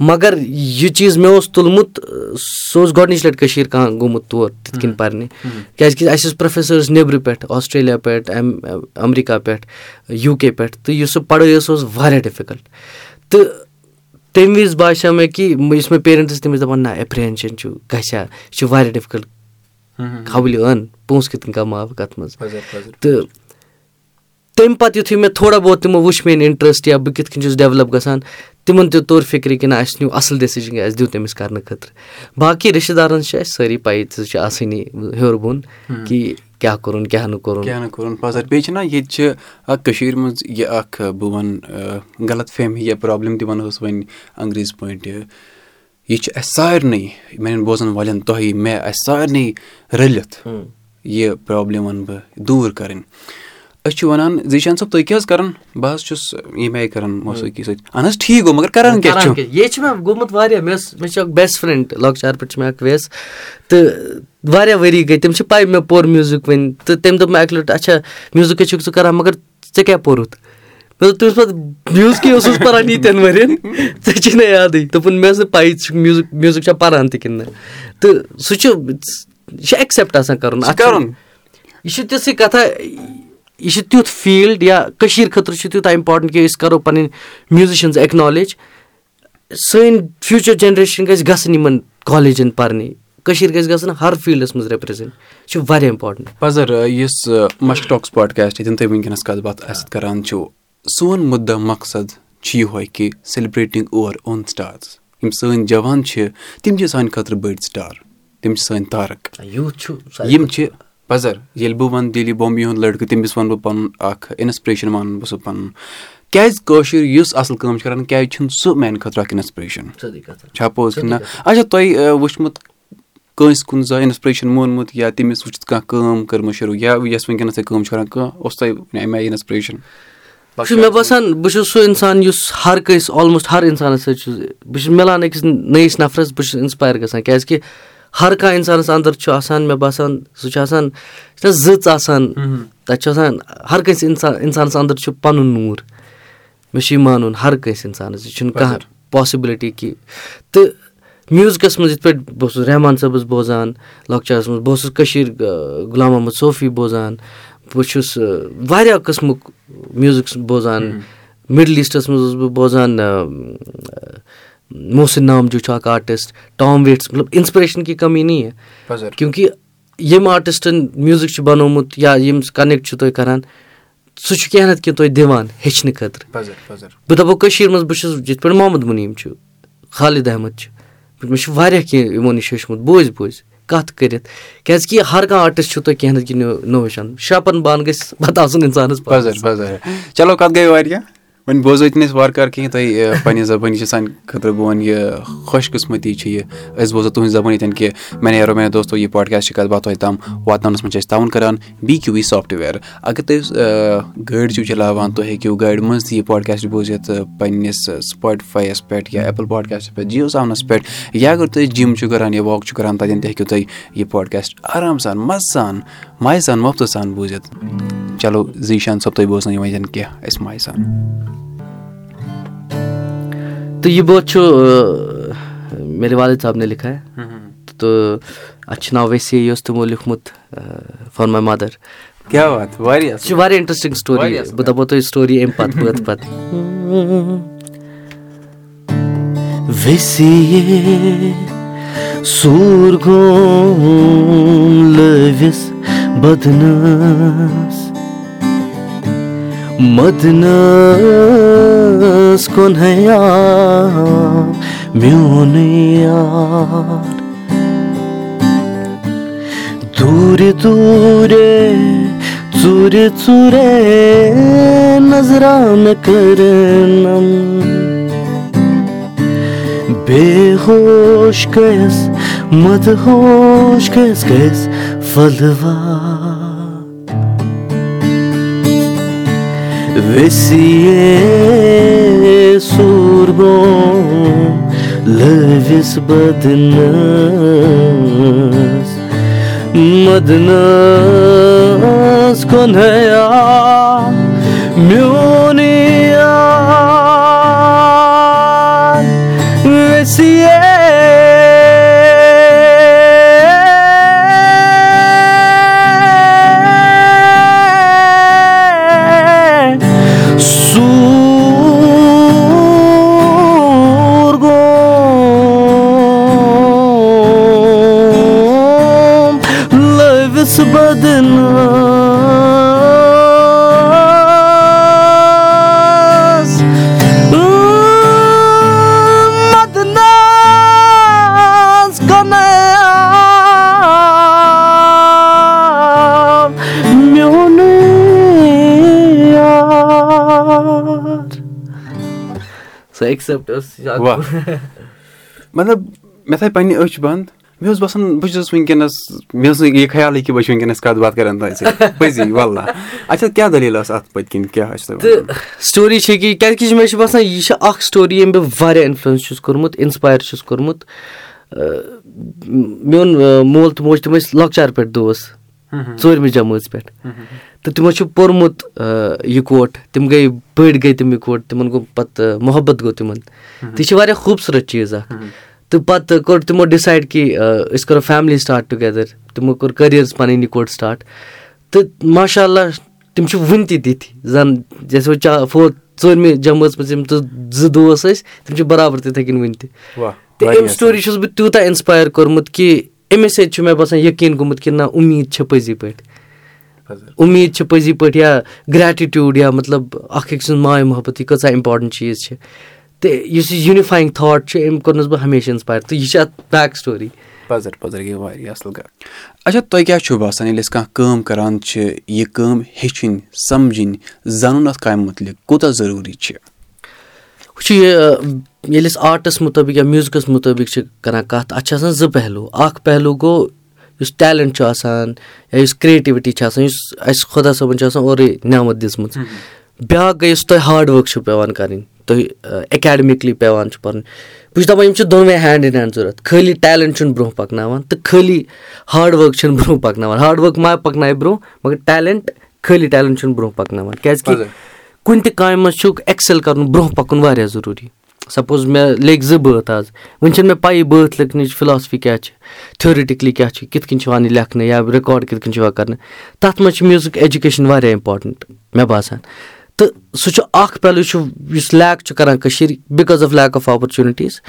[SPEAKER 1] مگر یہِ چیٖز مےٚ اوس تُلمُت سُہ اوس گۄڈنِچ لَٹہِ کٔشیٖر کانٛہہ گوٚمُت تور تِتھ کٔنۍ پَرنہِ۔ کیٛازِکہِ اَسہِ ٲسۍ پرٛوفیسٲرٕس نیٚبرٕ پٮ۪ٹھ آسٹریلیا پٮ۪ٹھ اَمریٖکا پٮ۪ٹھ یوٗ کے پٮ۪ٹھ تہٕ یُس سُہ پَڑٲے ٲس سۄ ٲس واریاہ ڈِفِکَلٹ۔ تہٕ تَمہِ وِزِ باسیٚو مےٚ کہِ یُس مےٚ پیرَنٹٕس ٲسۍ تِم ٲسۍ دَپان نہ ایپرِہینشَن چھُ گژھِ ہا یہِ چھُ واریاہ ڈِفِکَلٹ۔ کھبلہِ اَن پونٛسہٕ کِتھ کٔنۍ کَماو کَتھ منٛز؟ تہٕ تَمہِ پَتہٕ یُتھُے مےٚ تھوڑا بہت تِمو وٕچھ میٲنۍ اِنٹرٛسٹ یا بہٕ کِتھ کٔنۍ چھُس ڈیولَپ گژھان تِمن تہِ توٚر فِکرِ کہِ نہ اَسہِ نیوٗ اَصٕل ڈیسِجن اَسہِ دیُت تٔمِس کَرنہٕ خٲطرٕ۔ باقٕے رِشتہٕ دارَن چھِ اَسہِ سٲری پَیی سُہ چھِ آسٲنی ہیوٚر بۄن کہِ کیاہ کوٚرُن کیاہ نہٕ کوٚرُن
[SPEAKER 2] کیاہ نہٕ کوٚرُن پَزر بیٚیہِ چھِنہ ییٚتہِ چھِ اکھ کٔشیٖر منٛز یہِ اکھ بہٕ وَنہٕ غلط فیمی یا پرابلِم تہِ وَنہوس وۄنۍ انگریٖز پٲٹھۍ یہِ چھِ اَسہِ سارنٕے میانٮ۪ن بوزَن والٮ۪ن تۄہہِ مےٚ اَسہِ سارنٕے رٔلِتھ یہِ پرابلِم وَنہٕ بہٕ دوٗر کَرٕنۍ أسۍ چھِ وَنان زیٖشان صٲب تُہۍ کیٛاہ حظ کَران؟ بہٕ حظ چھُس ییٚمہِ آیہِ کَران موسیٖقی سۭتۍ۔ اَہن حظ ٹھیٖک گوٚو مگر کَران کیٛاہ چھُ
[SPEAKER 1] ییٚتہِ چھُ مےٚ گوٚمُت واریاہ مےٚ ٲس مےٚ چھِ اکھ بیسٹ فرٛٮ۪نٛڈ لۄکچار پٮ۪ٹھ چھِ مےٚ اکھ ویس تہٕ واریاہ ؤری گٔے تِم چھِ پَے مےٚ پوٚر میوٗزِک وۄنۍ تہٕ تٔمۍ دوٚپ مےٚ اَکہِ لَٹہِ اچھا میوٗزِک چھُکھ ژٕ کَران؟ مگر ژےٚ کیٛاہ پوٚرُتھ؟ مےٚ دوٚپ تٔمِس پَتہٕ میوٗزکٕے اوسُس پَران ییٖتٮ۪ن (laughs) ؤرۍین ژےٚ چھُے نہٕ یادٕے دوٚپُن مےٚ ٲس نہٕ ژٕ چھُکھ میوٗزِک میوٗزِک چھا پَران تہِ کِنہٕ نہٕ۔ تہٕ سُہ چھُ یہِ چھُ ایٚکسیپٹ آسان کَرُن اَتھ کَرُن۔ یہِ چھُ تِژھٕے کَتھا یہِ چھُ تیُتھ فیٖلڈ یا کٔشیٖر خٲطرٕ چھُ تیوٗتاہ اِمپاٹَنٛٹ کہِ أسۍ کَرو پَنٕنۍ میوٗزِشَنٕز ایٚکنالیج سٲنۍ فیوٗچَر جَنریشَن گژھِ گژھٕنۍ یِمَن کالیجَن پَرنہِ. کٔشیٖر گژھِ گژھُن ہر فیٖلڈَس منٛز رِپرٛزَنٛٹ یہِ چھُ واریاہ اِمپاٹَنٛٹ
[SPEAKER 2] پَزَر یُس مَسٹاک سپاٹکاسٹ ییٚتٮ۪ن تُہۍ وٕنکیٚنَس کَتھ باتھ کَران چھُو سون مُدا مقصد چھُ یِہوے کہِ سیلِبریٹِنٛگ اوٚوَر اون سٹارٕز یِم سٲنۍ جوان چھِ تِم چھِ سانہِ خٲطرٕ بٔڑۍ سٹار تِم چھِ سٲنۍ تارک. یِم چھِ پَزَر ییٚلہِ بہٕ وَنہٕ دِلی بامبے ہُنٛد لٔڑکہٕ تٔمِس وَنہٕ بہٕ پَنُن اَکھ اِنَسپریشَن وَنہٕ بہٕ سُہ پَنُن کیازِ کٲشُر یُس اَصٕل کٲم چھُ کران کیازِ چھُنہٕ سُہ میانہِ خٲطرٕ اکھ اِنسپریشن چھا پوٚز کِنہٕ نہ اچھا تۄہہِ وٕچھمُت کٲنٛسہِ کُنہِ جایہِ اِنسپریشن مونمُت یا تٔمِس وٕچھِتھ کانٛہہ کٲم کٔرمٕژ شروٗع یا یۄس ؤنکیٚنس تُہۍ کٲم چھِ کران کانٛہہ اوس تۄہہِ اَمہِ آیہِ اِنسپریشن
[SPEAKER 1] مےٚ باسان بہٕ چھُس سُہ اِنسان یُس ہر کٲنٛسہِ آلموسٹ ہر اِنسانَس سۭتۍ چھُس بہٕ چھُس مِلان أکِس نٔیِس نَفرَس بہٕ چھُس اِنسپایر گژھان کیازِ کہِ ہر کانٛہہ اِنسانَس اَندر چھُ آسان مےٚ باسان سُہ چھُ آسان زٕژ آسان تَتہِ چھُ آسان ہر کٲنٛسہِ اِنسان اِنسانَس اَندر چھُ پَنُن نوٗر۔ مےٚ چھُ یہِ مانُن ہر کٲنٛسہِ اِنسانَس یہِ چھُنہٕ کانٛہہ پاسِبلٹی کہِ۔ تہٕ میوٗزکَس منٛز یِتھ پٲٹھۍ بہٕ اوسُس رحمان صٲبَس بوزان لۄکچارَس منٛز بہٕ اوسُس کٔشیٖر غلام محمد صوفی بوزان بہٕ چھُس واریاہ قٕسمُک میوٗزِک بوزان۔ مِڈل ایٖسٹَس منٛز اوسُس بہٕ بوزان محسِن نامجوٗ چھُ اکھ آرٹِسٹ ٹام ویٹٕس مطلب اِنسپریشَن کی کمی نی ہے کیونکہِ ییٚمۍ آرٹِسٹَن میوٗزِک چھُ بَنومُت یا ییٚمِس کَنیکٹ چھُو تُہۍ کَران سُہ چھُ کینٛہہ نَتہٕ کینٛہہ تۄہہِ دِوان ہیٚچھنہٕ خٲطرٕ بہٕ دَپو کٔشیٖر منٛز بہٕ چھُس یِتھ پٲٹھۍ محمد مُنیٖم چھُ خالِد احمد چھُ مےٚ چھُ واریاہ کینٛہہ یِمو نِش ہیوٚچھمُت بوٗزۍ بوٗزۍ کَتھ کٔرِتھ کیازِ ہر کانٛہہ تۄہہِ کینٛہہ نَتہٕ کینٛہہ نوٚو ہیٚچھان شاپَن بانہٕ گژھِ پَتہٕ آسُن اِنسانَس
[SPEAKER 2] چلو کَتھ گٔے واریاہ وۄنۍ بوزٲیتو نہٕ أسۍ وارٕ کارٕ کِہیٖنۍ تۄہہِ پنٛنہِ زَبٲنۍ چھِ سانہِ خٲطرٕ بہٕ وَنہٕ یہِ خۄش قٕسمٔتی چھِ یہِ أسۍ بوزو تُہٕنٛز زَبٲنۍ ییٚتٮ۪ن کہِ مےٚ نیرو مےٚ دوستو یہِ پاڈکاسٹ کَتھ باتھ تۄہہِ تام واتناونَس منٛز چھِ أسۍ تاوُن کَران بی کیوٗ وی سافٹوِیَر۔ اگر تُہۍ گٲڑۍ چھِو چَلاوان تُہۍ ہیٚکِو گاڑِ منٛز تہِ یہِ پاڈکاسٹ بوٗزِتھ پنٛنِس سٕپاٹِفایَس پٮ۪ٹھ یا ایپٕل پاڈکاسٹَس پٮ۪ٹھ جِیو ساونَس پٮ۪ٹھ۔ یا اگر تُہۍ جِم چھِو کَران یا واک چھُو کَران تَتٮ۪ن تہِ ہیٚکِو تُہۍ یہِ پاڈکاسٹ آرام سان مَزٕ سان مَزٕ سان مۄفتہٕ سان بوٗزِتھ چلو زیٖشان صٲب تُہۍ بوزنٲیِو وۄنۍ کینٛہہ اَسہِ ماے سان
[SPEAKER 1] تہٕ یہِ بٲتھ چھُ مےٚ والِد صٲبنہِ لِکھا تہٕ اَتھ چھُ ناو ویسے یہِ اوس تِمو لیوٗکھمُت فار ماے مَدَر
[SPEAKER 2] یہِ چھُ
[SPEAKER 1] واریاہ اِنٹرٛسٹِنٛگ سٹوری بہٕ دَپو تۄہہِ سٹوری اَمہِ پَتہٕ بٲتھ پَتہٕ مدنَس کُنیا میونٕے دوٗرِ دوٗرے ژوٗرِ ژوٗرے نظرا مےٚ کٔرٕنم بے ہوش گٔیَس مدٕ ہوش گٔیَس گٔیَس پھلوا ویسے سور گو لٲوِس بدنس مدنس کُنیا
[SPEAKER 2] مطلب مےٚ تھایہِ پَنٕنہِ أچھ بنٛد مےٚ اوس باسان بہٕ چھُس وٕنکیٚنس مےٚ اوس نہٕ یہِ خیالٕے کہِ بہٕ چھُس وٕنکیٚنس کَتھ باتھ کران تۄہہِ سۭتۍ پٔزی وَلہ اچھا کیاہ دٔلیٖل ٲس اَتھ پٔتۍ کِنۍ کیاہ
[SPEAKER 1] تہٕ سٹوری چھِ کہِ کیازِ کہِ مےٚ چھُ باسان یہِ چھِ اکھ سٹوری ییٚمۍ بہٕ واریاہ اِنفلنس چھُس کوٚرمُت اِنسپایر چھُس کوٚرمُت میون مول تہٕ موج تِم ٲسۍ لۄکچار پٮ۪ٹھ دوس ژوٗرمہِ جمٲژ پٮ۪ٹھ تہٕ تِمو چھُ پوٚرمُت یِکوٹ تِم گٔے بٔڑۍ گٔے تِم یِکوٹ تِمن گوٚو پَتہٕ محبت گوٚو تِمن تہٕ چھِ واریاہ خوٗبصوٗرت چیٖز اکھ تہٕ پَتہٕ کوٚر تِمو ڈِسایڈ کہِ أسۍ کَرو فیملی سٹاٹ ٹُگیدر تِمو کوٚر کٔریر پَنٕنۍ یِکوٹ سٹاٹ تہٕ ماشاء اللہ تِم چھِ وُنہِ تہِ تِتھۍ زَن جیسے چا فور ژوٗرمہِ جمٲژ منٛز یِم زٕ دوس ٲسۍ تِم چھِ برابر تِتھٕے کٔنۍ وُنہِ تہِ. تہٕ اَمہِ سٹوری چھُس بہٕ تیوٗتاہ اِنسپایر کوٚرمُت کہِ اَمے سۭتۍ چھُ مےٚ باسان یقیٖن گوٚمُت کہِ نہ اُمیٖد چھِ پٔزی پٲٹھۍ. اُمیٖد چھِ پٔزی پٲٹھۍ یا گریٹِٹیوٗڈ یا مطلب اکھ أکۍ سٕنٛز ماے محبت یہِ کۭژاہ اِمپاٹنٹ چیٖز چھِ تہٕ یُس یہِ یوٗنِفایِنٛگ تھاٹ چھُ أمۍ کوٚرنَس بہٕ ہمیشہٕ اِنسپایر تہٕ یہِ چھِ اَتھ بیک سٹوری
[SPEAKER 2] پَزر پَزر گٔے واریاہ اَصٕل کَتھ اچھا تۄہہِ کیٛاہ چھُو باسان ییٚلہِ أسۍ کانٛہہ کٲم کَران چھِ یہِ کٲم ہیٚچھِنۍ سَمجِنۍ زَنُن اَتھ کامہِ مُتعلِق کوٗتاہ ضروٗری چھِ؟
[SPEAKER 1] وٕچھِو یہِ ییٚلہِ أسۍ آرٹَس مُطٲبِق یا میوٗزِکَس مُطٲبِق چھِ کَران کَتھ اَتھ چھِ آسان زٕ پہلوٗ۔ اَکھ پہلوٗ گوٚو یُس ٹیلَنٹ چھُ آسان یا یُس کِرٛیٹِوِٹی چھِ آسان یُس اَسہِ خۄدا صٲبَن چھِ آسان اورَے نعمت دِژمٕژ۔ بیٛاکھ گٔے یُس تۄہہِ ہاڈ ؤرٕک چھُو پٮ۪وان کَرٕنۍ تُہۍ اٮ۪کیڈمِکلی پٮ۪وان چھُ پَرُن بہٕ چھُس دَپان یِم چھِ دۄنوَے ہینٛڈ اِن ہینٛڈ ضوٚرَتھ. خٲلی ٹیلَنٹ چھُنہٕ برونٛہہ پَکناوان تہٕ خٲلی ہاڈ ؤرٕک چھِنہٕ (laughs) برونٛہہ پَکناوان. ہاڈ ؤرٕک ما پَکنایہِ برونٛہہ مگر ٹیلَنٹ خٲلی ٹیلَنٹ چھُنہٕ برونٛہہ پَکناوان. کیٛازِکہِ کُنہِ تہِ کامہِ منٛز چھُکھ اٮ۪کسٮ۪ل کَرُن برونٛہہ پَکُن واریاہ ضروٗری. سَپوز مےٚ لٔگۍ زٕ بٲتھ آز. وٕنۍ چھَنہٕ مےٚ پَیی بٲتھ لیکھنٕچ فِلاسفی کیٛاہ چھِ تھیورِٹِکلی کیٛاہ چھِ کِتھ کٔنۍ چھِ یِوان یہِ لیکھنہٕ یا رِکاڈ کِتھ کٔنۍ چھِ یِوان کَرنہٕ. تَتھ منٛز چھِ میوٗزِک ایجوکیشَن واریاہ اِمپاٹَنٛٹ مےٚ باسان تہٕ سُہ چھُ اَکھ پہلوٗ چھُ یُس لیک چھُ کَران کٔشیٖرِ because of lack of opportunities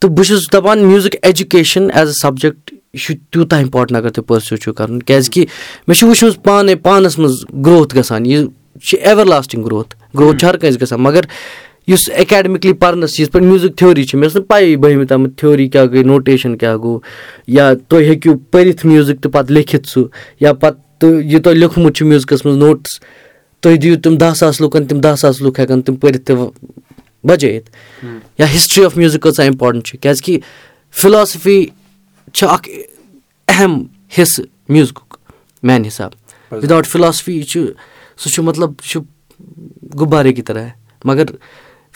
[SPEAKER 1] تہٕ بہٕ چھُس دَپان music education is a subject یہِ چھُ تیوٗتاہ اِمپاٹَنٛٹ اگر تُہۍ پٔرسِو چھُو کَرُن. کیٛازِکہِ مےٚ چھُ وٕچھمٕژ پانَے پانَس منٛز گرٛوتھ گژھان. یہِ چھِ ایٚوَر لاسٹِنٛگ گرٛوتھ گرٛوتھ چھِ ہر کٲنٛسہِ گژھان. مگر یُس اٮ۪کیڈمِکلی پَرنَس یِتھ پٲٹھۍ میوٗزِک تھیوری چھِ مےٚ ٲس نہٕ پَیی بٔہمہِ تامَتھ تھیوری کیٛاہ گٔے نوٹیشَن کیٛاہ گوٚو یا تُہۍ ہیٚکِو پٔرِتھ میوٗزِک تہٕ پَتہٕ لیکھِتھ سُہ یا پَتہٕ یہِ تۄہہِ لیوٚکھمُت چھُ میوٗزِکَس منٛز نوٹٕس تُہۍ دِیِو تِم دَہ ساس لُکَن تِم دَہ ساس لُکھ ہٮ۪کَن تِم پٔرِتھ تہِ بَجٲیِتھ یا ہِسٹرٛی آف میوٗزِک کۭژاہ اِمپاٹَنٛٹ چھِ کیٛازِکہِ فِلاسفی چھِ اَکھ اہم حِصہٕ میوٗزکُک میٛانہِ حِساب وِدآوُٹ فِلاسفی یہِ چھُ سُہ چھُ مطلب یہِ چھُ غُبارے کی طرح مگر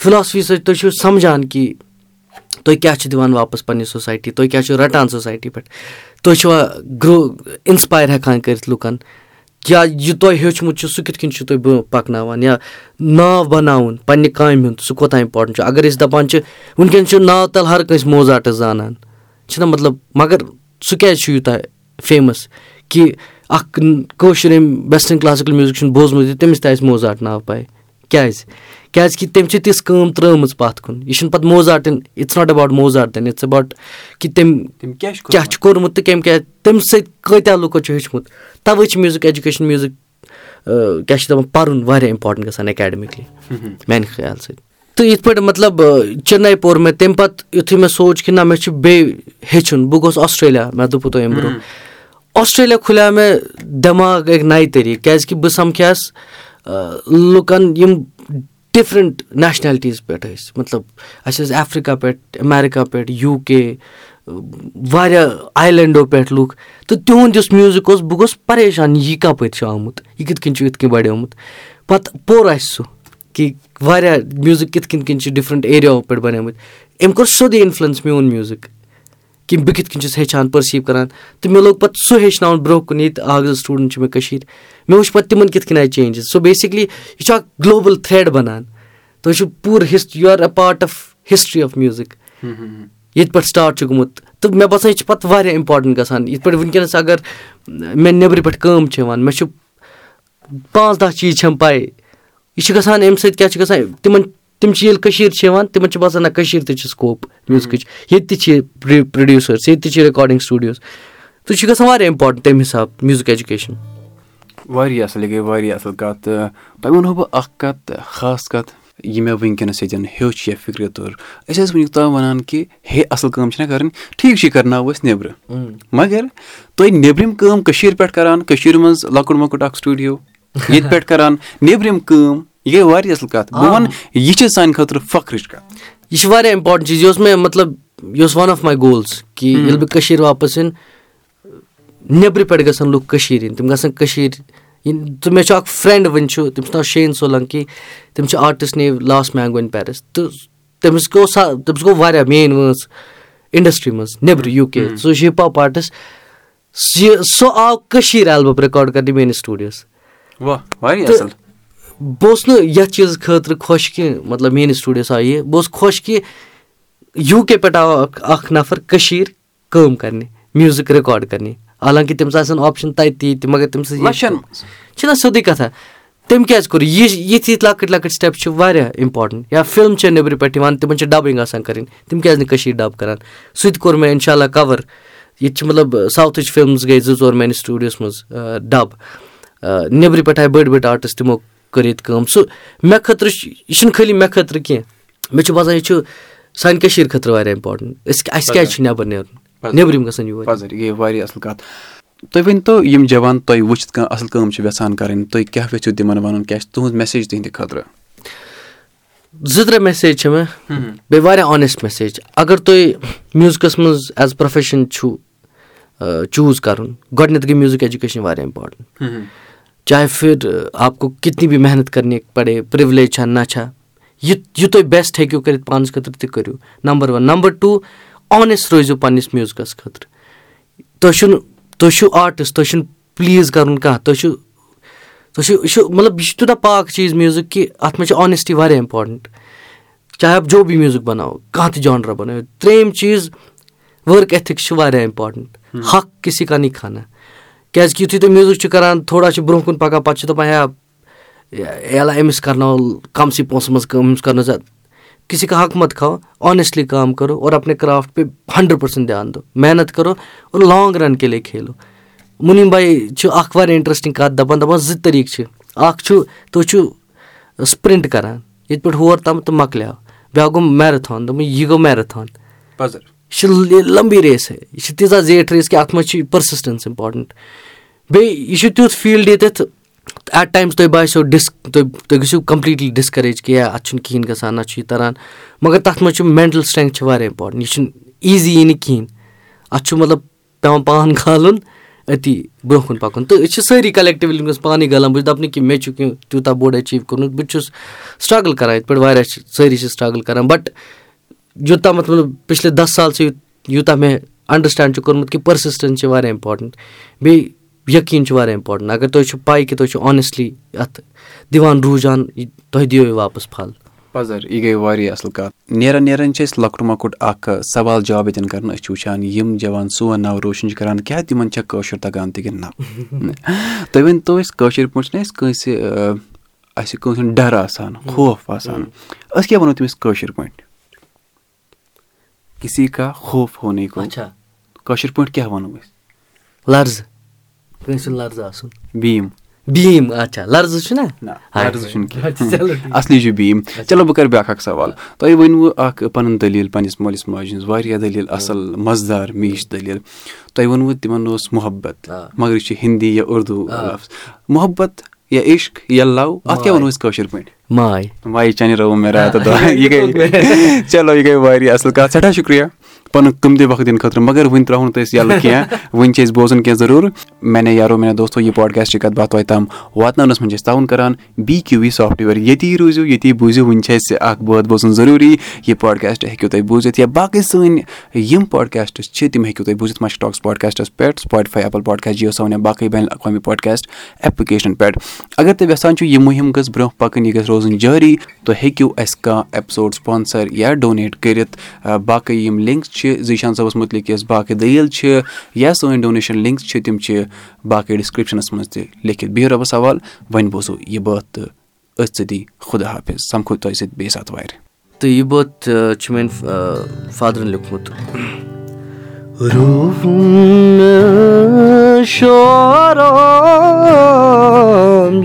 [SPEAKER 1] فِلاسفی سۭتۍ تُہۍ چھِو سَمجان کہِ تُہۍ کیٛاہ چھِو دِوان واپَس پنٛنہِ سوسایٹی تُہۍ کیٛاہ چھِو رَٹان سوسایٹی پٮ۪ٹھ تُہۍ چھِوا گرٛو اِنسپایر ہٮ۪کان کٔرِتھ لُکَن یا یہِ تۄہہِ ہیوٚچھمُت چھُ سُہ کِتھ کٔنۍ چھُو تُہۍ برونٛہہ پَکناوان یا ناو بَناوُن پنٛنہِ کامہِ ہُنٛد سُہ کوٗتاہ اِمپاٹَنٛٹ چھُ؟ اگر أسۍ دَپان چھِ وٕنکٮ۪ن چھُ ناو تَل ہر کٲنٛسہِ موزاٹٕس زانان چھِنہ مطلب مگر سُہ کیٛازِ چھُ یوٗتاہ فیمَس کہِ اَکھ کٲشُر أمۍ ویسٹٲرٕن کٕلاسِکَل میوٗزِک چھُنہٕ بوٗزمُت تٔمِس تہِ آسہِ موزاٹ ناو پَے؟ کیٛازِ کیٛازِکہِ تٔمۍ چھِ تِژھ کٲم ترٛٲومٕژ پَتھ کُن یہِ چھُنہٕ پَتہٕ موزاٹَن اِٹٕس ناٹ ایباوُٹ موزاٹَن اِٹٕس ایباوُٹ کہِ تٔمۍ کیٛاہ چھُ کوٚرمُت تہٕ کٔمۍ کیٛاہ تَمہِ سۭتۍ کۭتیاہ لُکو چھُ ہیوٚچھمُت تَوَے چھِ میوٗزِک ایجوکیشَن میوٗزِک کیٛاہ چھِ دَپان پَرُن واریاہ اِمپاٹَنٛٹ گژھان اٮ۪کیڈمِکلی میٛانہِ خیال سۭتۍ تہٕ یِتھ پٲٹھۍ مطلب چِنَے پوٚر مےٚ تَمہِ پَتہٕ یُتھُے مےٚ سونٛچ کہِ نہ مےٚ چھُ بیٚیہِ ہیٚچھُن بہٕ گوٚژھ آسٹرٛیلیا مےٚ دوٚپوُ تۄہہِ اَمہِ برونٛہہ آسٹرٛیلیا کھُلیو مےٚ دٮ۪ماغ اَکہِ نَیہِ طٔریٖقہٕ کیٛازِکہِ بہٕ سَمکھے لُکَن یِم ڈِفرَنٹ نیشنیلٹیٖز پٮ۪ٹھ ٲسۍ مطلب اَسہِ ٲسۍ ایفرِکا پٮ۪ٹھ امیرِکا پٮ۪ٹھ یوٗ کے واریاہ آیلینڈو پٮ۪ٹھ لُکھ تہٕ تِہُنٛد یُس میوٗزِک اوس بہٕ گوٚژھ پریشان یہِ کَپٲرۍ چھُ آمُت یہِ کِتھ کٔنۍ چھُ یِتھ کٔنۍ بَڑیومُت پَتہٕ پوٚر اَسہِ سُہ کہِ واریاہ میوٗزِک کِتھ کٔنۍ کِنۍ چھِ ڈِفرَنٹ ایریاہو پٮ۪ٹھ بَنیمٕتۍ أمۍ کوٚر سیوٚدُے اِنفٕلَنس میون میوٗزِک کہِ بہٕ کِتھ کٔنۍ چھُس ہیٚچھان پٔرسیٖو کَران؟ تہٕ مےٚ لوٚگ پَتہٕ سُہ ہیٚچھناوُن برونٛہہ کُن ییٚتہِ اَکھ زٕ سٹوٗڈَنٛٹ چھِ مےٚ کٔشیٖرِ مےٚ وٕچھ پَتہٕ تِمَن کِتھ کٔنۍ آیہِ چینٛجِز۔ سو بیسِکلی یہِ چھُ اَکھ گلوبَل تھرٛٮ۪ڈ بَنان۔ تُہۍ چھِو پوٗرٕ ہِسٹ you are a part of history of music. ییٚتہِ پٮ۪ٹھ سٹاٹ چھُ گوٚمُت۔ تہٕ مےٚ باسان یہِ چھِ پَتہٕ واریاہ اِمپاٹَنٛٹ گژھان۔ یِتھ پٲٹھۍ وٕنکٮ۪نَس اگر مےٚ نیٚبرٕ پٮ۪ٹھ کٲم چھِ یِوان مےٚ چھُ پانٛژھ دَہ چیٖز چھَم پَے۔ یہِ چھِ گژھان اَمہِ سۭتۍ کیٛاہ چھِ گژھان؟ تِمَن تِم چھِ ییٚلہِ کٔشیٖر چھِ یِوان تِمَن چھِ باسان نہ کٔشیٖر تہِ چھِ سکوپ میوٗزِکٕچ ییٚتہِ تہِ چھِ پرٛوڈیوٗسٲرٕس ییٚتہِ تہِ چھِ رِکاڈِنٛگ سٹوٗڈیوز تہٕ چھُ گژھان واریاہ اِمپاٹَنٛٹ تَمہِ حِساب میوٗزِک ایجوکیشَن
[SPEAKER 2] واریاہ اَصٕل یہِ گٔے واریاہ اَصٕل کَتھ. تہٕ تۄہہِ وَنہو بہٕ اَکھ کَتھ خاص کَتھ یہِ مےٚ وٕنکیٚنَس ییٚتٮ۪ن ہیوٚچھ یا فِکرِ توٚر أسۍ ٲسۍ وٕنیُک تام وَنان کہِ ہے اَصٕل کٲم چھِنہ کَرٕنۍ. ٹھیٖک چھِ یہِ کَرناوو أسۍ نیٚبرٕ. مگر تُہۍ نیٚبرِم کٲم کٔشیٖرِ پٮ۪ٹھ کَران کٔشیٖرِ منٛز لۄکُٹ مۄکُٹ اَکھ سٹوٗڈیو ییٚتہِ پٮ۪ٹھ کَران نیٚبرِم کٲم یہِ گٔے واریاہ اَصٕل کَتھ. بہٕ وَنہٕ یہِ چھِ سانہِ خٲطرٕ فخرٕچ کَتھ.
[SPEAKER 1] یہِ چھِ واریاہ اِمپاٹَنٛٹ چیٖز. یہِ اوس مےٚ مطلب یہِ اوس وَن آف ماے گولٕز کہِ ییٚلہِ بہٕ کٔشیٖر واپَس یِن نیٚبرٕ پٮ۪ٹھ گژھن لُکھ کٔشیٖرِ یِنۍ تِم گژھن کٔشیٖرِ تہٕ مےٚ چھُ اَکھ فرٛٮ۪نٛڈ وٕنۍ چھُ تٔمِس چھُ ناو شین سولَنکی. تِم چھِ آرٹِسٹ نیو لاس مینٛگو اِن پیرِس تہٕ تٔمِس گوٚو سا تٔمِس گوٚو واریاہ مین وٲنٛس اِنڈَسٹِرٛی منٛز نیٚبرٕ یوٗ کے سُہ چھُ ہِپ ہاپ آرٹِسٹ یہِ سُہ آو کٔشیٖر ایلبَم رِکاڈ کَرنہِ میٲنِس سٹوٗڈیوَس بہٕ اوسُس نہٕ یَتھ چیٖزٕ خٲطرٕ خۄش کہِ مطلب میٲنِس سٹوٗڈیوَس آو یہِ بہٕ اوسُس خۄش کہِ یوٗ کے پٮ۪ٹھ آو اکھ نَفر کٔشیٖر کٲم کَرنہِ میوٗزِک رِکاڈ کَرنہِ۔ حالانکہِ تٔمِس آسَن آپشَن تَتہِ تہِ مگر تٔمۍ سٕنٛز چھِنہ سیوٚدُے کَتھا۔ تٔمۍ کیٛازِ کوٚر؟ یہِ یِتھۍ یِتھۍ لۄکٕٹۍ لۄکٕٹۍ سِٹٮ۪پ چھِ واریاہ اِمپاٹَنٛٹ یا فِلم چھےٚ نیٚبرٕ پٮ۪ٹھ یِوان تِمَن چھِ ڈَبِنٛگ آسان کَرٕنۍ۔ تِم کیٛازِ نہٕ کٔشیٖرِ ڈَب کَران؟ سُہ تہِ کوٚر مےٚ اِنشاء اللہ کَوَر ییٚتہِ چھِ مطلب ساوُتھٕچ فِلمٕز گٔے زٕ ژور میٛٲنِس سٹوٗڈیوَس منٛز ڈَب نیٚبرٕ پٮ۪ٹھ آیہِ بٔڑۍ بٔڑۍ آرٹِسٹ تِمو کٔر ییٚتہِ کٲم سُہ مےٚ خٲطرٕ چھُ یہِ چھُنہٕ خٲلی مےٚ خٲطرٕ کینٛہہ مےٚ چھُ باسان یہِ چھُ سانہِ کٔشیٖرِ خٲطرٕ واریاہ اِمپاٹَنٛٹ أسۍ اَسہِ کیٛازِ چھُ نٮ۪بَر نیرُن نیٚبرِم گژھن یور
[SPEAKER 2] پَزر یہِ گٔے واریاہ اَصٕل کَتھ تُہۍ ؤنۍتو یِم جوان تۄہہِ وٕچھِتھ کانٛہہ اَصٕل کٲم چھِ یَژھان کَرٕنۍ تُہۍ کیٛاہ یژھِو تِمن وَنُن کیٛاہ چھِ تُہٕنٛز میسیج تِہنٛدِ خٲطرٕ
[SPEAKER 1] زٕ ترٛےٚ میسیج چھِ مےٚ بیٚیہِ واریاہ آنیسٹ میسیج اگر تُہۍ میوٗزکَس منٛز ایز پروفیشَن چھُو چوٗز کَرُن گۄڈٕنیٚتھ گٔے میوٗزِک ایجوکیشَن واریاہ اِمپاٹَنٛٹ چاہے پھر آپ کو کِتنی بھی محنت کَرنہِ پَڑے پرٛولیج چھا نہ چھا یہِ یہِ تُہۍ بیسٹ ہیٚکِو کٔرِتھ پانَس خٲطرٕ تہِ کٔرِو number one number two honest روٗزِو پَنٕنِس میوٗزکَس خٲطرٕ تُہۍ چھُنہٕ تُہۍ چھُو آرٹِسٹ تۄہہِ چھُنہٕ پٕلیٖز کَرُن کانٛہہ تُہۍ چھُو تُہۍ چھُو یہِ چھُ مطلب یہِ چھُ تیوٗتاہ پاک چیٖز میوٗزِک کہِ اَتھ منٛز چھِ آنیسٹی واریاہ اِمپاٹَنٛٹ چاہے آپ جو بھی میوٗزِک بَناوو کانٛہہ تہِ جانرا بَنٲیِو ترٛیٚیِم کیٛازِکہِ یُتھُے تُہۍ میوٗزِک چھُ کَران تھوڑا چھِ برونٛہہ کُن پَکان پَتہٕ چھِ دَپان ہے یلا أمِس کَرناو کَمسٕے پونٛسَن منٛز کٲم أمِس کَرنٲو زیادٕ۔ کِسی کا حق مت کھاو آنیسٹلی کٲم کَرو اور اَپنے کرٛافٹ پے ہَنڈرَنٛڈ پٔرسَنٛٹ دیان دو۔ محنت کَرو اور لانٛگ رَن کے لیے کھیلو۔ مُنیٖم بایی چھُ اَکھ واریاہ اِنٹرٛسٹِنٛگ کَتھ دَپان دَپان زٕ طٔریٖقہٕ چھِ۔ اَکھ چھُ تُہۍ چھُو سٕپرِنٛٹ کَران ییٚتہِ پٮ۪ٹھ ہور تام تہٕ مۄکلیو بیٛاکھ گوٚو میرَتھان دوٚپمَے یہِ گوٚو میرَتھان یہِ چھِ لمبی ریس ہے۔ یہِ چھِ تیٖژاہ زیٖٹھ ریس کہِ اَتھ منٛز چھِ پٔرسِسٹَنٕس اِمپاٹَنٛٹ بیٚیہِ یہِ چھُ تیُتھ فیٖلڈ ییٚتٮ۪تھ ایٹ ٹایمٕز تۄہہِ باسیو ڈِس تُہۍ گٔژھِو کَمپٕلیٖٹلی ڈِسکَریج کہِ یا اَتھ چھُنہٕ کِہیٖنۍ گژھان نہ چھُ یہِ تَران۔ مگر تَتھ منٛز چھُ مٮ۪نٹَل سٕٹرٛنٛگتھ چھِ واریاہ اِمپاٹَنٛٹ یہِ چھُنہٕ ایٖزی یی نہٕ کِہیٖنۍ۔ اَتھ چھُ مطلب پٮ۪وان پان (laughs) کھالُن أتی برونٛہہ کُن پَکُن۔ تہٕ أسۍ چھِ سٲری کَلٮ۪کٹِولی وٕنکٮ۪س پانٕے گَلان بہٕ چھُس دَپنہٕ کہِ مےٚ چھُ تیوٗتاہ بوٚڑ ایچیٖو کوٚرمُت۔ بہٕ تہِ چھُس سٹرٛگٕل کَران۔ یِتھ پٲٹھۍ واریاہ چھِ سٲری چھِ سٹرٛگٕل کَران۔ بَٹ یوٚتامَتھ مطلب پِچھلے دَہ سال چھِ یوٗتاہ مےٚ اَنڈَرسٕٹینٛڈ چھُ کوٚرمُت کہِ پٔرسِسٹَنٕس چھِ واریاہ اِمپاٹَنٛٹ بیٚیہِ یقیٖن چھُ واریاہ اِمپاٹَنٛٹ اگر تۄہہِ چھُو پاے کہِ تُہۍ چھُو آنیسٹلی اَتھ دِوان روٗزان تۄہہِ دِیو یہِ واپَس پھل.
[SPEAKER 2] پَزر یہِ گٔے واریاہ اَصٕل کَتھ. نیران نیران چھِ أسۍ لۄکُٹ مۄکُٹ اکھ سوال جواب ییٚتٮ۪ن کران أسۍ چھِ وٕچھان یِم جوان سون ناو روشَن چھِ کران کیاہ تِمن چھا کٲشُر تَگان تہِ کِنہٕ نہ؟ (laughs) تُہۍ ؤنۍتو أسۍ کٲشِر پٲٹھۍ چھِنہ أسۍ کٲنٛسہِ اَسہِ کٲنٛسہِ ہُنٛد ڈر آسان خوف آسان. أسۍ کیاہ وَنو تٔمِس کٲشِر پٲٹھۍ خوف ہونے کو کٲشِر پٲٹھۍ کیاہ وَنو أسۍ
[SPEAKER 1] لرزٕ کٲنٛسہِ ہُنٛد لرزٕ آسُن
[SPEAKER 2] بیٖم
[SPEAKER 1] بیٖم اچھا لرزٕ چھُنہ
[SPEAKER 2] چھُنہٕ کینٛہہ اَصلی چھُ بیٖم چلو بہٕ کَرٕ بیٛاکھ اکھ سوال تۄہہِ ؤنوٕ اکھ پَنُن دٔلیٖل پنٕنِس مٲلِس ماجہِ ہٕنٛز واریاہ دٔلیٖل اَصٕل مزٕدار میٖش دٔلیٖل تۄہہِ ووٚنوٕ تِمن اوس محبت مگر یہِ چھُ ہِندی یا اُردو محبت یا عشق یا لو اَتھ کیاہ وَنو أسۍ کٲشِر پٲٹھۍ
[SPEAKER 1] ماے
[SPEAKER 2] ماے چَنہِ رٲو مےٚ رات یہِ گٔے چلو یہِ گٔے واریاہ اَصٕل کَتھ سٮ۪ٹھاہ شُکرِیا پَنُن قۭمتی وقت دِنہٕ خٲطرٕ مگر وٕنہِ ترٛاوو نہٕ أسۍ یَلہٕ کیٚنٛہہ وٕنہِ چھِ أسۍ بوزان کیٚنٛہہ ضروٗر میانے یارو میانہِ دوستو یہِ پاڈکاسٹٕچ کَتھ باتھ توتہِ تام واتناونَس منٛز چھِ أسۍ تاوُن کَران بی کیوٗ وی سافٹوِیَر ییٚتی روٗزِو ییٚتی بوٗزِو وٕنہِ چھِ اَسہِ اَکھ بٲتھ بوزُن ضروٗری یہِ پاڈکاسٹ ہیٚکِو تُہۍ بوٗزِتھ یا باقٕے سٲنۍ یِم پاڈکاسٹٕس چھِ تِم ہیٚکِو تُہۍ بوٗزِتھ مَش ٹاکٕس پاڈکاسٹَس پٮ۪ٹھ سُپاٹفاے ایپٕل پاڈکاسٹ جیو سون یا باقٕے بین الاقوامی پاڈکاسٹ ایپلِکیشن پٮ۪ٹھ اگر تُہۍ یَژھان چھِو یہِ مُہِم گٔژھ برونٛہہ پَکٕنۍ یہِ گژھِ روزٕنۍ جٲری تُہۍ ہیٚکِو اَسہِ کانٛہہ ایپِسوڈ سپانسر یا ڈونیٹ کٔرِتھ باقٕے یِم لِنکٕس چھِ زیٖشان صٲبَس مُتعلِق یۄس باقٕے دٔلیٖل چھِ یا سٲنۍ ڈونیشَن لِنکٕس چھِ تِم چھِ باقٕے ڈِسکرِپشَنَس منٛز تہِ لیکھِتھ۔ بِہِو رۄبَس سوال وۄنۍ بوزو یہِ بٲتھ تہٕ أتھۍ سۭتی خُدا حافِظ۔ سَمکھو تۄہہِ سۭتۍ بیٚیہِ ساتہٕ وارِ۔
[SPEAKER 1] تہٕ یہِ بٲتھ چھُ میٛانہِ فادرَن لیوٗکھمُت۔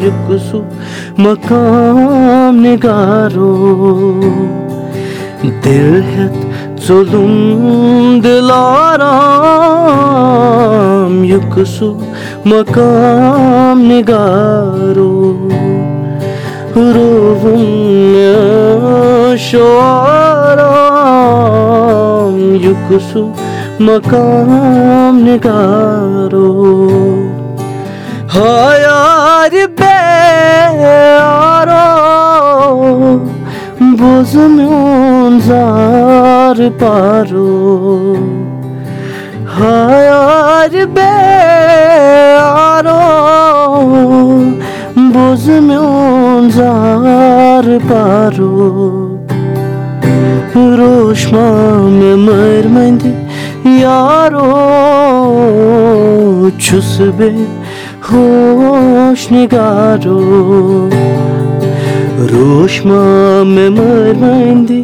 [SPEAKER 1] یُک سُہ مقام نِگارو روُم شورام یُک سُہ مقام نِگارو ہایار بیارو بوز میون زار پارو پارو مٔنٛدِ یارو چھُس بیٚیہِ ہوش نِگارو روشما مےٚ مٲرۍ مٔنٛدِ